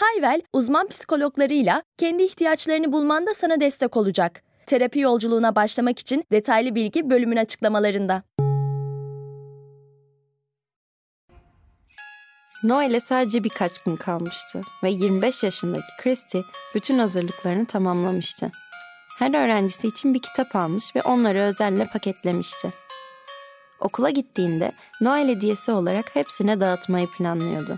Hayvel, uzman psikologlarıyla kendi ihtiyaçlarını bulmanda sana destek olacak. Terapi yolculuğuna başlamak için detaylı bilgi bölümün açıklamalarında. Noel'e sadece birkaç gün kalmıştı ve 25 yaşındaki Christy bütün hazırlıklarını tamamlamıştı. Her öğrencisi için bir kitap almış ve onları özelle paketlemişti. Okula gittiğinde Noel hediyesi olarak hepsine dağıtmayı planlıyordu.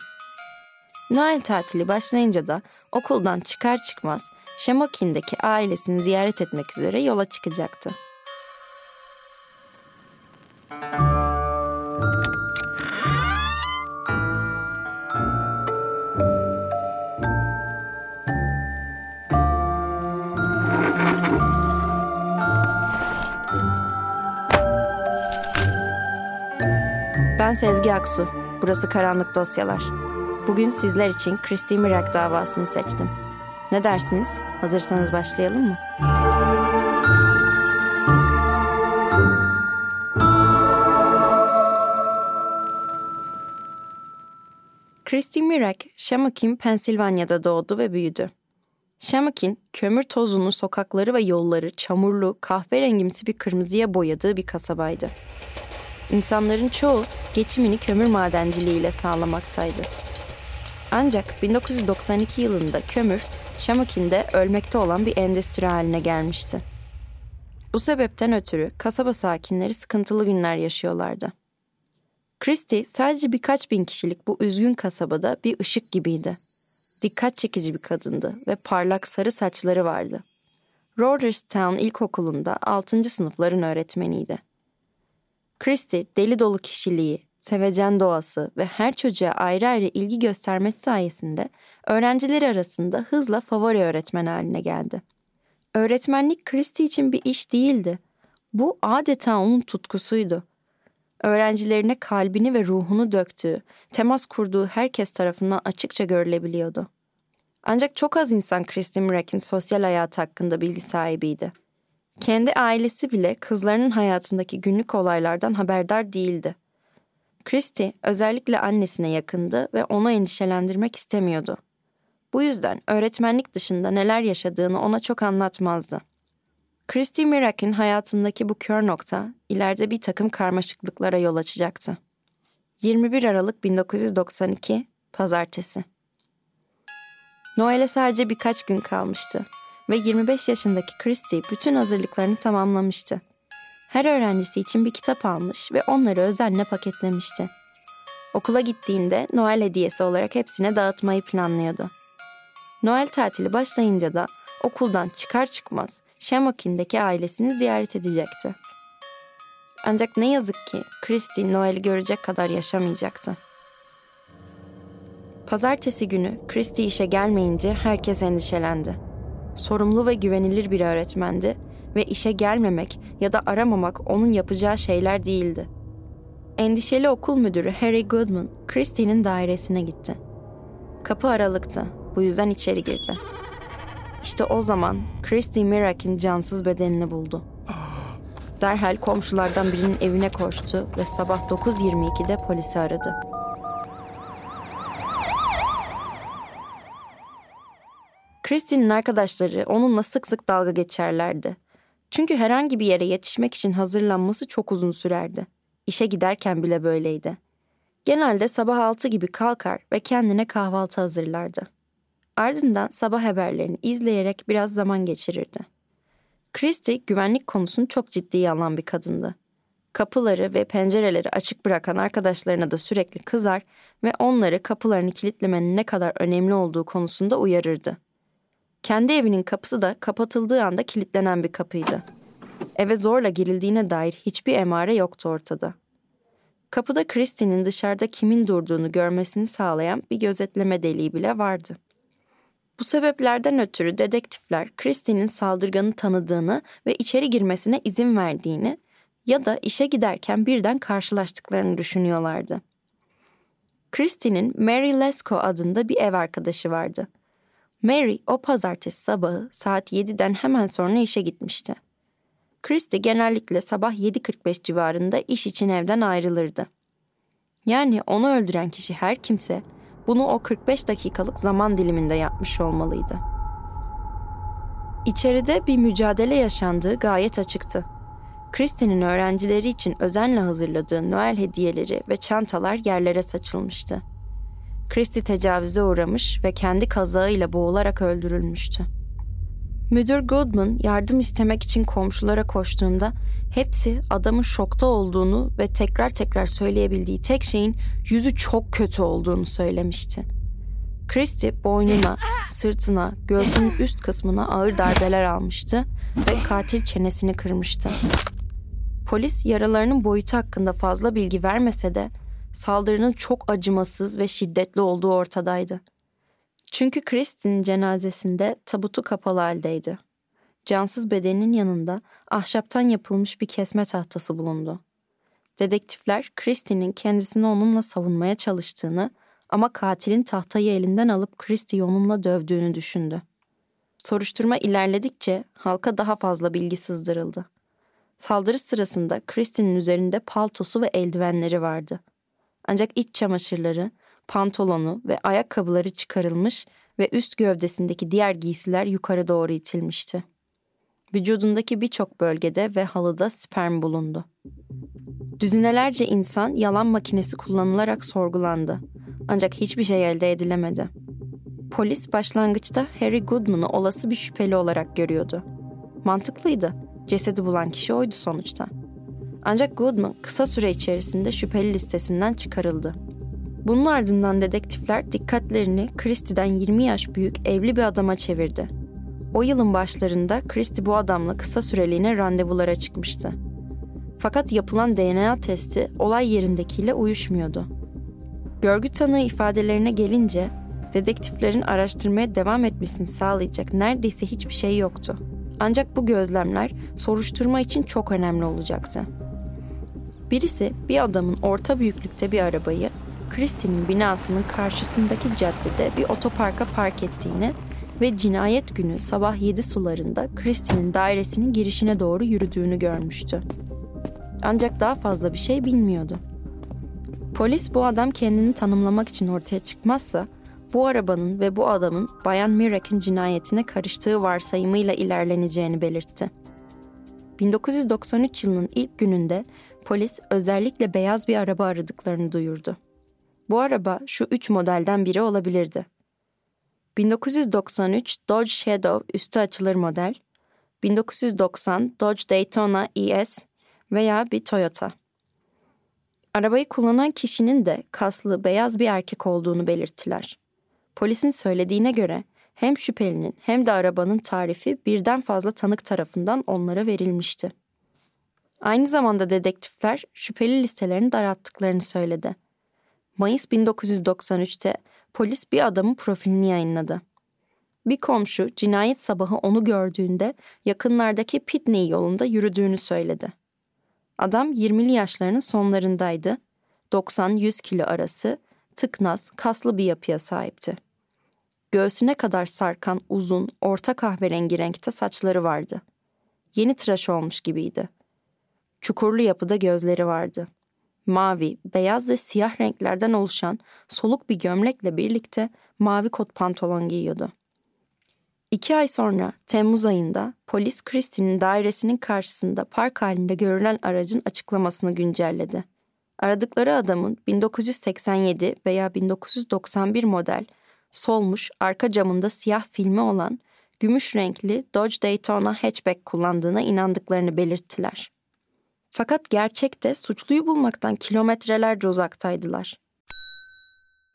Noel tatili başlayınca da okuldan çıkar çıkmaz Şemokin'deki ailesini ziyaret etmek üzere yola çıkacaktı. Ben Sezgi Aksu. Burası Karanlık Dosyalar. Bugün sizler için Christy Mirak davasını seçtim. Ne dersiniz? Hazırsanız başlayalım mı? Christy Mirak, Shamokin, Pensilvanya'da doğdu ve büyüdü. Shamokin, kömür tozunu sokakları ve yolları çamurlu, kahverengimsi bir kırmızıya boyadığı bir kasabaydı. İnsanların çoğu geçimini kömür madenciliğiyle sağlamaktaydı. Ancak 1992 yılında kömür, Şamakin'de ölmekte olan bir endüstri haline gelmişti. Bu sebepten ötürü kasaba sakinleri sıkıntılı günler yaşıyorlardı. Christie sadece birkaç bin kişilik bu üzgün kasabada bir ışık gibiydi. Dikkat çekici bir kadındı ve parlak sarı saçları vardı. Roderstown İlkokulu'nda 6. sınıfların öğretmeniydi. Christie deli dolu kişiliği, sevecen doğası ve her çocuğa ayrı ayrı ilgi göstermesi sayesinde öğrencileri arasında hızla favori öğretmen haline geldi. Öğretmenlik Christie için bir iş değildi. Bu adeta onun tutkusuydu. Öğrencilerine kalbini ve ruhunu döktüğü, temas kurduğu herkes tarafından açıkça görülebiliyordu. Ancak çok az insan Christie Mrack'in sosyal hayatı hakkında bilgi sahibiydi. Kendi ailesi bile kızlarının hayatındaki günlük olaylardan haberdar değildi. Christie özellikle annesine yakındı ve onu endişelendirmek istemiyordu. Bu yüzden öğretmenlik dışında neler yaşadığını ona çok anlatmazdı. Christy Mirak'in hayatındaki bu kör nokta ileride bir takım karmaşıklıklara yol açacaktı. 21 Aralık 1992 Pazartesi Noel'e sadece birkaç gün kalmıştı ve 25 yaşındaki Christy bütün hazırlıklarını tamamlamıştı. Her öğrencisi için bir kitap almış ve onları özenle paketlemişti. Okula gittiğinde Noel hediyesi olarak hepsine dağıtmayı planlıyordu. Noel tatili başlayınca da okuldan çıkar çıkmaz Şemakin'deki ailesini ziyaret edecekti. Ancak ne yazık ki Christy Noel'i görecek kadar yaşamayacaktı. Pazartesi günü Christy işe gelmeyince herkes endişelendi. Sorumlu ve güvenilir bir öğretmendi ve işe gelmemek ya da aramamak onun yapacağı şeyler değildi. Endişeli okul müdürü Harry Goodman, Christie'nin dairesine gitti. Kapı aralıktı, bu yüzden içeri girdi. İşte o zaman Christie Mirak'in cansız bedenini buldu. Derhal komşulardan birinin evine koştu ve sabah 9.22'de polisi aradı. Christie'nin arkadaşları onunla sık sık dalga geçerlerdi. Çünkü herhangi bir yere yetişmek için hazırlanması çok uzun sürerdi. İşe giderken bile böyleydi. Genelde sabah altı gibi kalkar ve kendine kahvaltı hazırlardı. Ardından sabah haberlerini izleyerek biraz zaman geçirirdi. Christie güvenlik konusunu çok ciddiye alan bir kadındı. Kapıları ve pencereleri açık bırakan arkadaşlarına da sürekli kızar ve onları kapılarını kilitlemenin ne kadar önemli olduğu konusunda uyarırdı. Kendi evinin kapısı da kapatıldığı anda kilitlenen bir kapıydı. Eve zorla girildiğine dair hiçbir emare yoktu ortada. Kapıda Christie'nin dışarıda kimin durduğunu görmesini sağlayan bir gözetleme deliği bile vardı. Bu sebeplerden ötürü dedektifler Christie'nin saldırganı tanıdığını ve içeri girmesine izin verdiğini ya da işe giderken birden karşılaştıklarını düşünüyorlardı. Christie'nin Mary Lesko adında bir ev arkadaşı vardı. Mary o pazartesi sabahı saat 7'den hemen sonra işe gitmişti. Christie genellikle sabah 7.45 civarında iş için evden ayrılırdı. Yani onu öldüren kişi her kimse bunu o 45 dakikalık zaman diliminde yapmış olmalıydı. İçeride bir mücadele yaşandığı gayet açıktı. Christie'nin öğrencileri için özenle hazırladığı Noel hediyeleri ve çantalar yerlere saçılmıştı. Christie tecavüze uğramış ve kendi kazağıyla boğularak öldürülmüştü. Müdür Goodman yardım istemek için komşulara koştuğunda hepsi adamın şokta olduğunu ve tekrar tekrar söyleyebildiği tek şeyin yüzü çok kötü olduğunu söylemişti. Christie boynuna, sırtına, göğsünün üst kısmına ağır darbeler almıştı ve katil çenesini kırmıştı. Polis yaralarının boyutu hakkında fazla bilgi vermese de saldırının çok acımasız ve şiddetli olduğu ortadaydı. Çünkü Kristin'in cenazesinde tabutu kapalı haldeydi. Cansız bedeninin yanında ahşaptan yapılmış bir kesme tahtası bulundu. Dedektifler Kristin'in kendisini onunla savunmaya çalıştığını ama katilin tahtayı elinden alıp Christie'yi onunla dövdüğünü düşündü. Soruşturma ilerledikçe halka daha fazla bilgi sızdırıldı. Saldırı sırasında Kristin'in üzerinde paltosu ve eldivenleri vardı. Ancak iç çamaşırları, pantolonu ve ayakkabıları çıkarılmış ve üst gövdesindeki diğer giysiler yukarı doğru itilmişti. Vücudundaki birçok bölgede ve halıda sperm bulundu. Düzinelerce insan yalan makinesi kullanılarak sorgulandı. Ancak hiçbir şey elde edilemedi. Polis başlangıçta Harry Goodman'ı olası bir şüpheli olarak görüyordu. Mantıklıydı. Cesedi bulan kişi oydu sonuçta. Ancak Goodman kısa süre içerisinde şüpheli listesinden çıkarıldı. Bunun ardından dedektifler dikkatlerini Christie'den 20 yaş büyük evli bir adama çevirdi. O yılın başlarında Christie bu adamla kısa süreliğine randevulara çıkmıştı. Fakat yapılan DNA testi olay yerindekiyle uyuşmuyordu. Görgü tanığı ifadelerine gelince dedektiflerin araştırmaya devam etmesini sağlayacak neredeyse hiçbir şey yoktu. Ancak bu gözlemler soruşturma için çok önemli olacaktı. Birisi bir adamın orta büyüklükte bir arabayı Christie'nin binasının karşısındaki caddede bir otoparka park ettiğini ve cinayet günü sabah 7 sularında Christie'nin dairesinin girişine doğru yürüdüğünü görmüştü. Ancak daha fazla bir şey bilmiyordu. Polis bu adam kendini tanımlamak için ortaya çıkmazsa bu arabanın ve bu adamın Bayan Mirak'ın cinayetine karıştığı varsayımıyla ilerleneceğini belirtti. 1993 yılının ilk gününde polis özellikle beyaz bir araba aradıklarını duyurdu. Bu araba şu üç modelden biri olabilirdi. 1993 Dodge Shadow üstü açılır model, 1990 Dodge Daytona ES veya bir Toyota. Arabayı kullanan kişinin de kaslı beyaz bir erkek olduğunu belirttiler. Polisin söylediğine göre hem şüphelinin hem de arabanın tarifi birden fazla tanık tarafından onlara verilmişti. Aynı zamanda dedektifler şüpheli listelerini daralttıklarını söyledi. Mayıs 1993'te polis bir adamın profilini yayınladı. Bir komşu cinayet sabahı onu gördüğünde yakınlardaki Pitney yolunda yürüdüğünü söyledi. Adam 20'li yaşlarının sonlarındaydı. 90-100 kilo arası, tıknaz, kaslı bir yapıya sahipti. Göğsüne kadar sarkan uzun, orta kahverengi renkte saçları vardı. Yeni tıraş olmuş gibiydi. Çukurlu yapıda gözleri vardı. Mavi, beyaz ve siyah renklerden oluşan soluk bir gömlekle birlikte mavi kot pantolon giyiyordu. İki ay sonra Temmuz ayında polis Christie'nin dairesinin karşısında park halinde görülen aracın açıklamasını güncelledi. Aradıkları adamın 1987 veya 1991 model, solmuş, arka camında siyah filmi olan, gümüş renkli Dodge Daytona hatchback kullandığına inandıklarını belirttiler. Fakat gerçekte suçluyu bulmaktan kilometrelerce uzaktaydılar.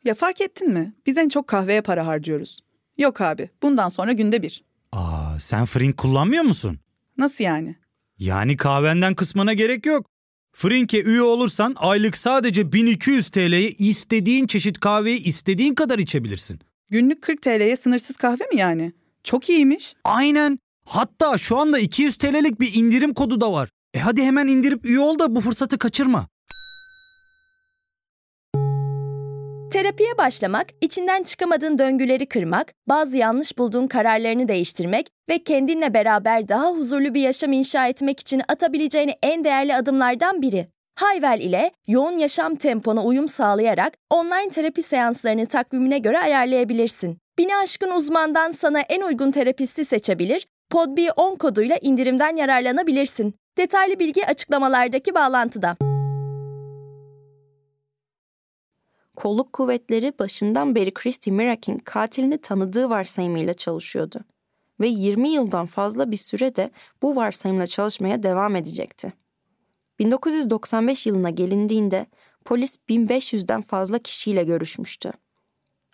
Ya fark ettin mi? Biz en çok kahveye para harcıyoruz. Yok abi, bundan sonra günde bir. Aa, sen Frink kullanmıyor musun? Nasıl yani? Yani kahvenden kısmına gerek yok. Frink'e üye olursan aylık sadece 1200 TL'ye istediğin çeşit kahveyi istediğin kadar içebilirsin. Günlük 40 TL'ye sınırsız kahve mi yani? Çok iyiymiş. Aynen. Hatta şu anda 200 TL'lik bir indirim kodu da var. E hadi hemen indirip üye ol da bu fırsatı kaçırma. Terapiye başlamak, içinden çıkamadığın döngüleri kırmak, bazı yanlış bulduğun kararlarını değiştirmek ve kendinle beraber daha huzurlu bir yaşam inşa etmek için atabileceğin en değerli adımlardan biri. Hayvel ile yoğun yaşam tempona uyum sağlayarak online terapi seanslarını takvimine göre ayarlayabilirsin. Bini aşkın uzmandan sana en uygun terapisti seçebilir, PodB10 koduyla indirimden yararlanabilirsin. Detaylı bilgi açıklamalardaki bağlantıda. Kolluk kuvvetleri başından beri Christy Mirak'in katilini tanıdığı varsayımıyla çalışıyordu. Ve 20 yıldan fazla bir sürede bu varsayımla çalışmaya devam edecekti. 1995 yılına gelindiğinde polis 1500'den fazla kişiyle görüşmüştü.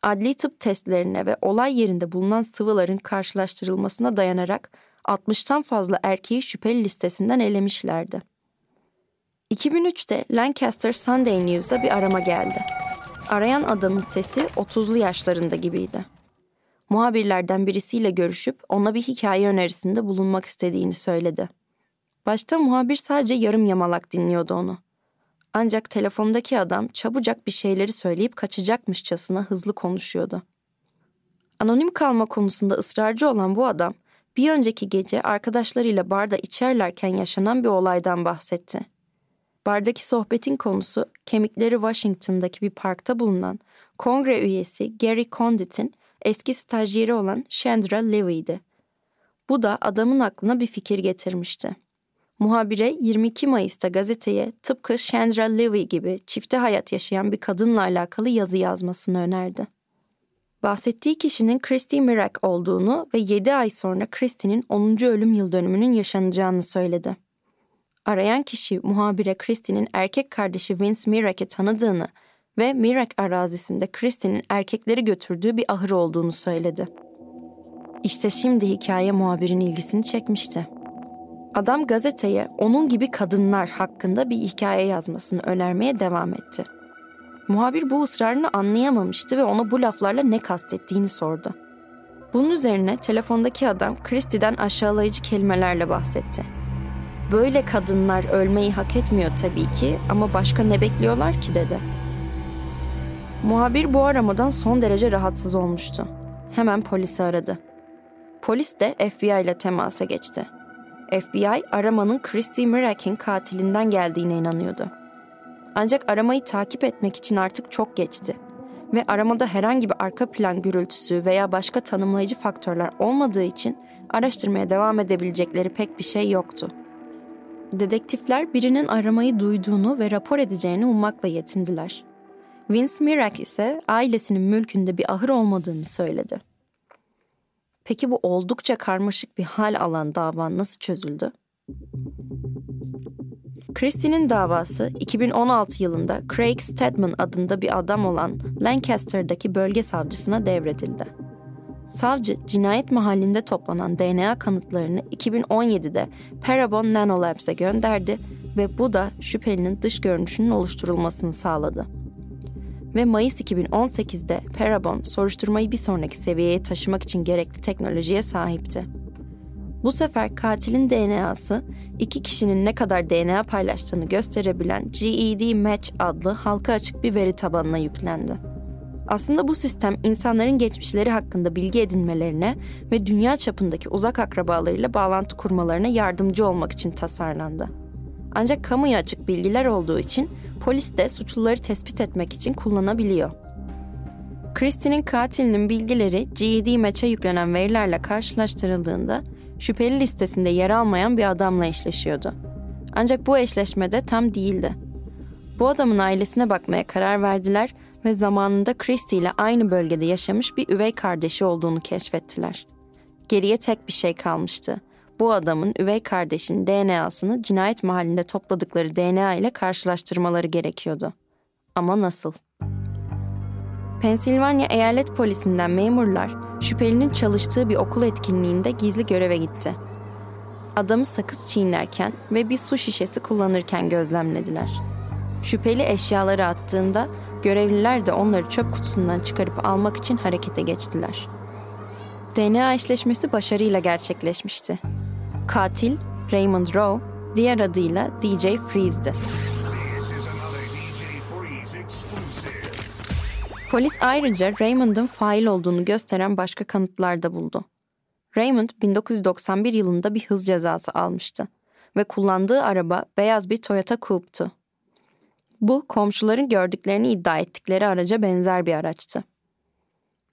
Adli tıp testlerine ve olay yerinde bulunan sıvıların karşılaştırılmasına dayanarak 60'tan fazla erkeği şüpheli listesinden elemişlerdi. 2003'te Lancaster Sunday News'a bir arama geldi. Arayan adamın sesi 30'lu yaşlarında gibiydi. Muhabirlerden birisiyle görüşüp ona bir hikaye önerisinde bulunmak istediğini söyledi. Başta muhabir sadece yarım yamalak dinliyordu onu. Ancak telefondaki adam çabucak bir şeyleri söyleyip kaçacakmışçasına hızlı konuşuyordu. Anonim kalma konusunda ısrarcı olan bu adam bir önceki gece arkadaşlarıyla barda içerlerken yaşanan bir olaydan bahsetti. Bardaki sohbetin konusu kemikleri Washington'daki bir parkta bulunan kongre üyesi Gary Condit'in eski stajyeri olan Chandra Levy'di. Bu da adamın aklına bir fikir getirmişti. Muhabire 22 Mayıs'ta gazeteye tıpkı Chandra Levy gibi çifte hayat yaşayan bir kadınla alakalı yazı yazmasını önerdi. Bahsettiği kişinin Christy Mirak olduğunu ve 7 ay sonra Christy'nin 10. ölüm yıl dönümünün yaşanacağını söyledi. Arayan kişi muhabire Christy'nin erkek kardeşi Vince Mirak'ı tanıdığını ve Mirak arazisinde Christy'nin erkekleri götürdüğü bir ahır olduğunu söyledi. İşte şimdi hikaye muhabirin ilgisini çekmişti. Adam gazeteye onun gibi kadınlar hakkında bir hikaye yazmasını önermeye devam etti. Muhabir bu ısrarını anlayamamıştı ve ona bu laflarla ne kastettiğini sordu. Bunun üzerine telefondaki adam Christie'den aşağılayıcı kelimelerle bahsetti. Böyle kadınlar ölmeyi hak etmiyor tabii ki ama başka ne bekliyorlar ki dedi. Muhabir bu aramadan son derece rahatsız olmuştu. Hemen polisi aradı. Polis de FBI ile temasa geçti. FBI aramanın Christy Mirak'in katilinden geldiğine inanıyordu. Ancak aramayı takip etmek için artık çok geçti ve aramada herhangi bir arka plan gürültüsü veya başka tanımlayıcı faktörler olmadığı için araştırmaya devam edebilecekleri pek bir şey yoktu. Dedektifler birinin aramayı duyduğunu ve rapor edeceğini ummakla yetindiler. Vince Mirak ise ailesinin mülkünde bir ahır olmadığını söyledi. Peki bu oldukça karmaşık bir hal alan dava nasıl çözüldü? Christie'nin davası 2016 yılında Craig Stedman adında bir adam olan Lancaster'daki bölge savcısına devredildi. Savcı, cinayet mahallinde toplanan DNA kanıtlarını 2017'de Parabon Nanolabs'e gönderdi ve bu da şüphelinin dış görünüşünün oluşturulmasını sağladı. Ve Mayıs 2018'de Parabon soruşturmayı bir sonraki seviyeye taşımak için gerekli teknolojiye sahipti. Bu sefer katilin DNA'sı iki kişinin ne kadar DNA paylaştığını gösterebilen GED Match adlı halka açık bir veri tabanına yüklendi. Aslında bu sistem insanların geçmişleri hakkında bilgi edinmelerine ve dünya çapındaki uzak akrabalarıyla bağlantı kurmalarına yardımcı olmak için tasarlandı. Ancak kamuya açık bilgiler olduğu için polis de suçluları tespit etmek için kullanabiliyor. Christie'nin katilinin bilgileri GED Match'e yüklenen verilerle karşılaştırıldığında şüpheli listesinde yer almayan bir adamla eşleşiyordu. Ancak bu eşleşmede tam değildi. Bu adamın ailesine bakmaya karar verdiler ve zamanında Christie ile aynı bölgede yaşamış bir üvey kardeşi olduğunu keşfettiler. Geriye tek bir şey kalmıştı. Bu adamın üvey kardeşinin DNA'sını cinayet mahallinde topladıkları DNA ile karşılaştırmaları gerekiyordu. Ama nasıl? Pensilvanya Eyalet Polisi'nden memurlar şüphelinin çalıştığı bir okul etkinliğinde gizli göreve gitti. Adamı sakız çiğnerken ve bir su şişesi kullanırken gözlemlediler. Şüpheli eşyaları attığında görevliler de onları çöp kutusundan çıkarıp almak için harekete geçtiler. DNA eşleşmesi başarıyla gerçekleşmişti. Katil Raymond Rowe, diğer adıyla DJ Freeze'di. Polis ayrıca Raymond'ın fail olduğunu gösteren başka kanıtlar da buldu. Raymond 1991 yılında bir hız cezası almıştı ve kullandığı araba beyaz bir Toyota Coupe'tu. Bu komşuların gördüklerini iddia ettikleri araca benzer bir araçtı.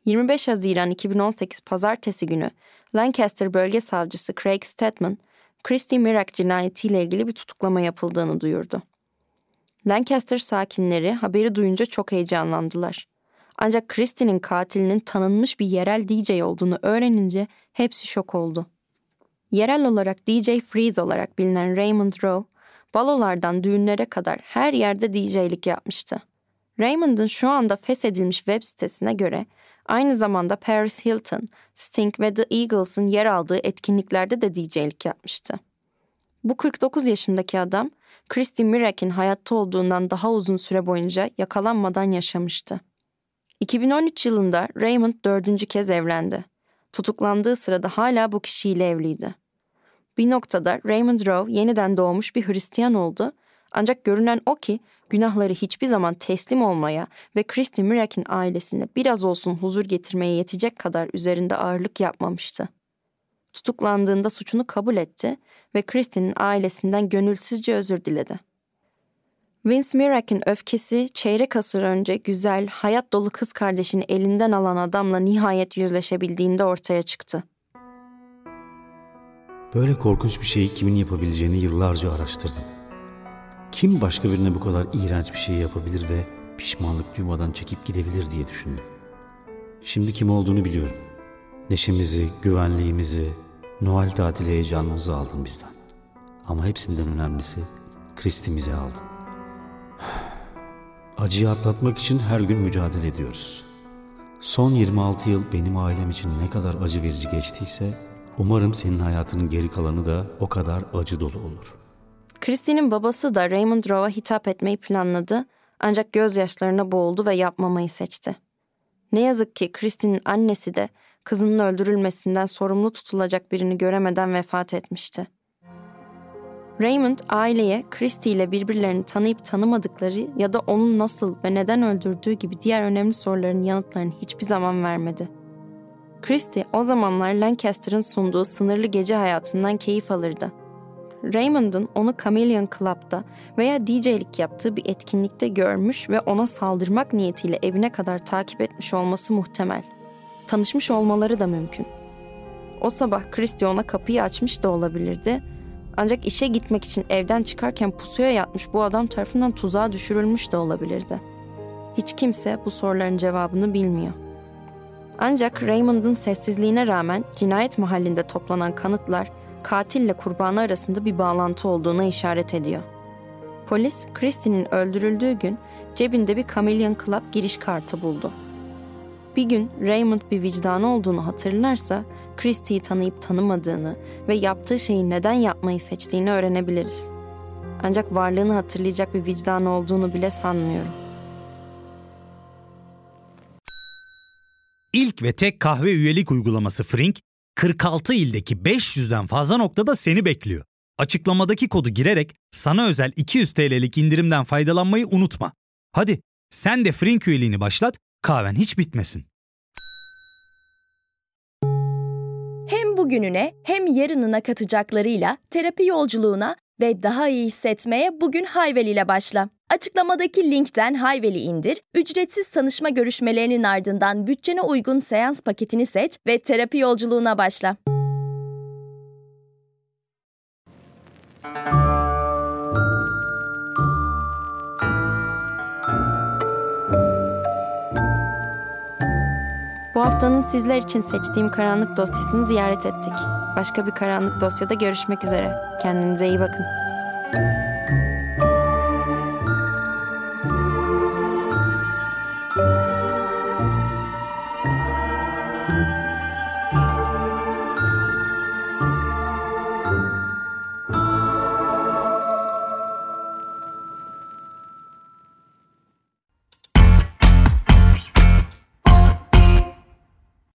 25 Haziran 2018 Pazartesi günü Lancaster Bölge Savcısı Craig Stedman, Christy Mirak cinayetiyle ilgili bir tutuklama yapıldığını duyurdu. Lancaster sakinleri haberi duyunca çok heyecanlandılar. Ancak Christie'nin katilinin tanınmış bir yerel DJ olduğunu öğrenince hepsi şok oldu. Yerel olarak DJ Freeze olarak bilinen Raymond Rowe, balolardan düğünlere kadar her yerde DJ'lik yapmıştı. Raymond'ın şu anda feshedilmiş web sitesine göre aynı zamanda Paris Hilton, Sting ve The Eagles'ın yer aldığı etkinliklerde de DJ'lik yapmıştı. Bu 49 yaşındaki adam, Christy Mirak'in hayatta olduğundan daha uzun süre boyunca yakalanmadan yaşamıştı. 2013 yılında Raymond dördüncü kez evlendi. Tutuklandığı sırada hala bu kişiyle evliydi. Bir noktada Raymond Rowe yeniden doğmuş bir Hristiyan oldu ancak görünen o ki günahları hiçbir zaman teslim olmaya ve Christy Mirak'in ailesine biraz olsun huzur getirmeye yetecek kadar üzerinde ağırlık yapmamıştı. Tutuklandığında suçunu kabul etti ve Christy'nin ailesinden gönülsüzce özür diledi. Vince Mirak'in öfkesi çeyrek asır önce güzel, hayat dolu kız kardeşini elinden alan adamla nihayet yüzleşebildiğinde ortaya çıktı. Böyle korkunç bir şeyi kimin yapabileceğini yıllarca araştırdım. Kim başka birine bu kadar iğrenç bir şey yapabilir ve pişmanlık duymadan çekip gidebilir diye düşündüm. Şimdi kim olduğunu biliyorum. Neşemizi, güvenliğimizi, Noel tatili heyecanımızı aldın bizden. Ama hepsinden önemlisi Kristimizi aldın. Acıyı atlatmak için her gün mücadele ediyoruz. Son 26 yıl benim ailem için ne kadar acı verici geçtiyse umarım senin hayatının geri kalanı da o kadar acı dolu olur. Christie'nin babası da Raymond Rowe'a hitap etmeyi planladı ancak gözyaşlarına boğuldu ve yapmamayı seçti. Ne yazık ki Christie'nin annesi de kızının öldürülmesinden sorumlu tutulacak birini göremeden vefat etmişti. Raymond aileye Christie ile birbirlerini tanıyıp tanımadıkları ya da onun nasıl ve neden öldürdüğü gibi diğer önemli soruların yanıtlarını hiçbir zaman vermedi. Christie o zamanlar Lancaster'ın sunduğu sınırlı gece hayatından keyif alırdı. Raymond'un onu Chameleon Club'da veya DJ'lik yaptığı bir etkinlikte görmüş ve ona saldırmak niyetiyle evine kadar takip etmiş olması muhtemel. Tanışmış olmaları da mümkün. O sabah Christie ona kapıyı açmış da olabilirdi ancak işe gitmek için evden çıkarken pusuya yatmış bu adam tarafından tuzağa düşürülmüş de olabilirdi. Hiç kimse bu soruların cevabını bilmiyor. Ancak Raymond'ın sessizliğine rağmen cinayet mahallinde toplanan kanıtlar katille kurbanı arasında bir bağlantı olduğuna işaret ediyor. Polis, Christie'nin öldürüldüğü gün cebinde bir Chameleon Club giriş kartı buldu. Bir gün Raymond bir vicdanı olduğunu hatırlarsa Christie'yi tanıyıp tanımadığını ve yaptığı şeyi neden yapmayı seçtiğini öğrenebiliriz. Ancak varlığını hatırlayacak bir vicdan olduğunu bile sanmıyorum. İlk ve tek kahve üyelik uygulaması Frink, 46 ildeki 500'den fazla noktada seni bekliyor. Açıklamadaki kodu girerek sana özel 200 TL'lik indirimden faydalanmayı unutma. Hadi sen de Frink üyeliğini başlat, kahven hiç bitmesin. Hem bugününe hem yarınına katacaklarıyla terapi yolculuğuna ve daha iyi hissetmeye bugün Hayvel ile başla. Açıklamadaki linkten Hayvel'i indir, ücretsiz tanışma görüşmelerinin ardından bütçene uygun seans paketini seç ve terapi yolculuğuna başla. Bu haftanın sizler için seçtiğim karanlık dosyasını ziyaret ettik. Başka bir karanlık dosyada görüşmek üzere. Kendinize iyi bakın.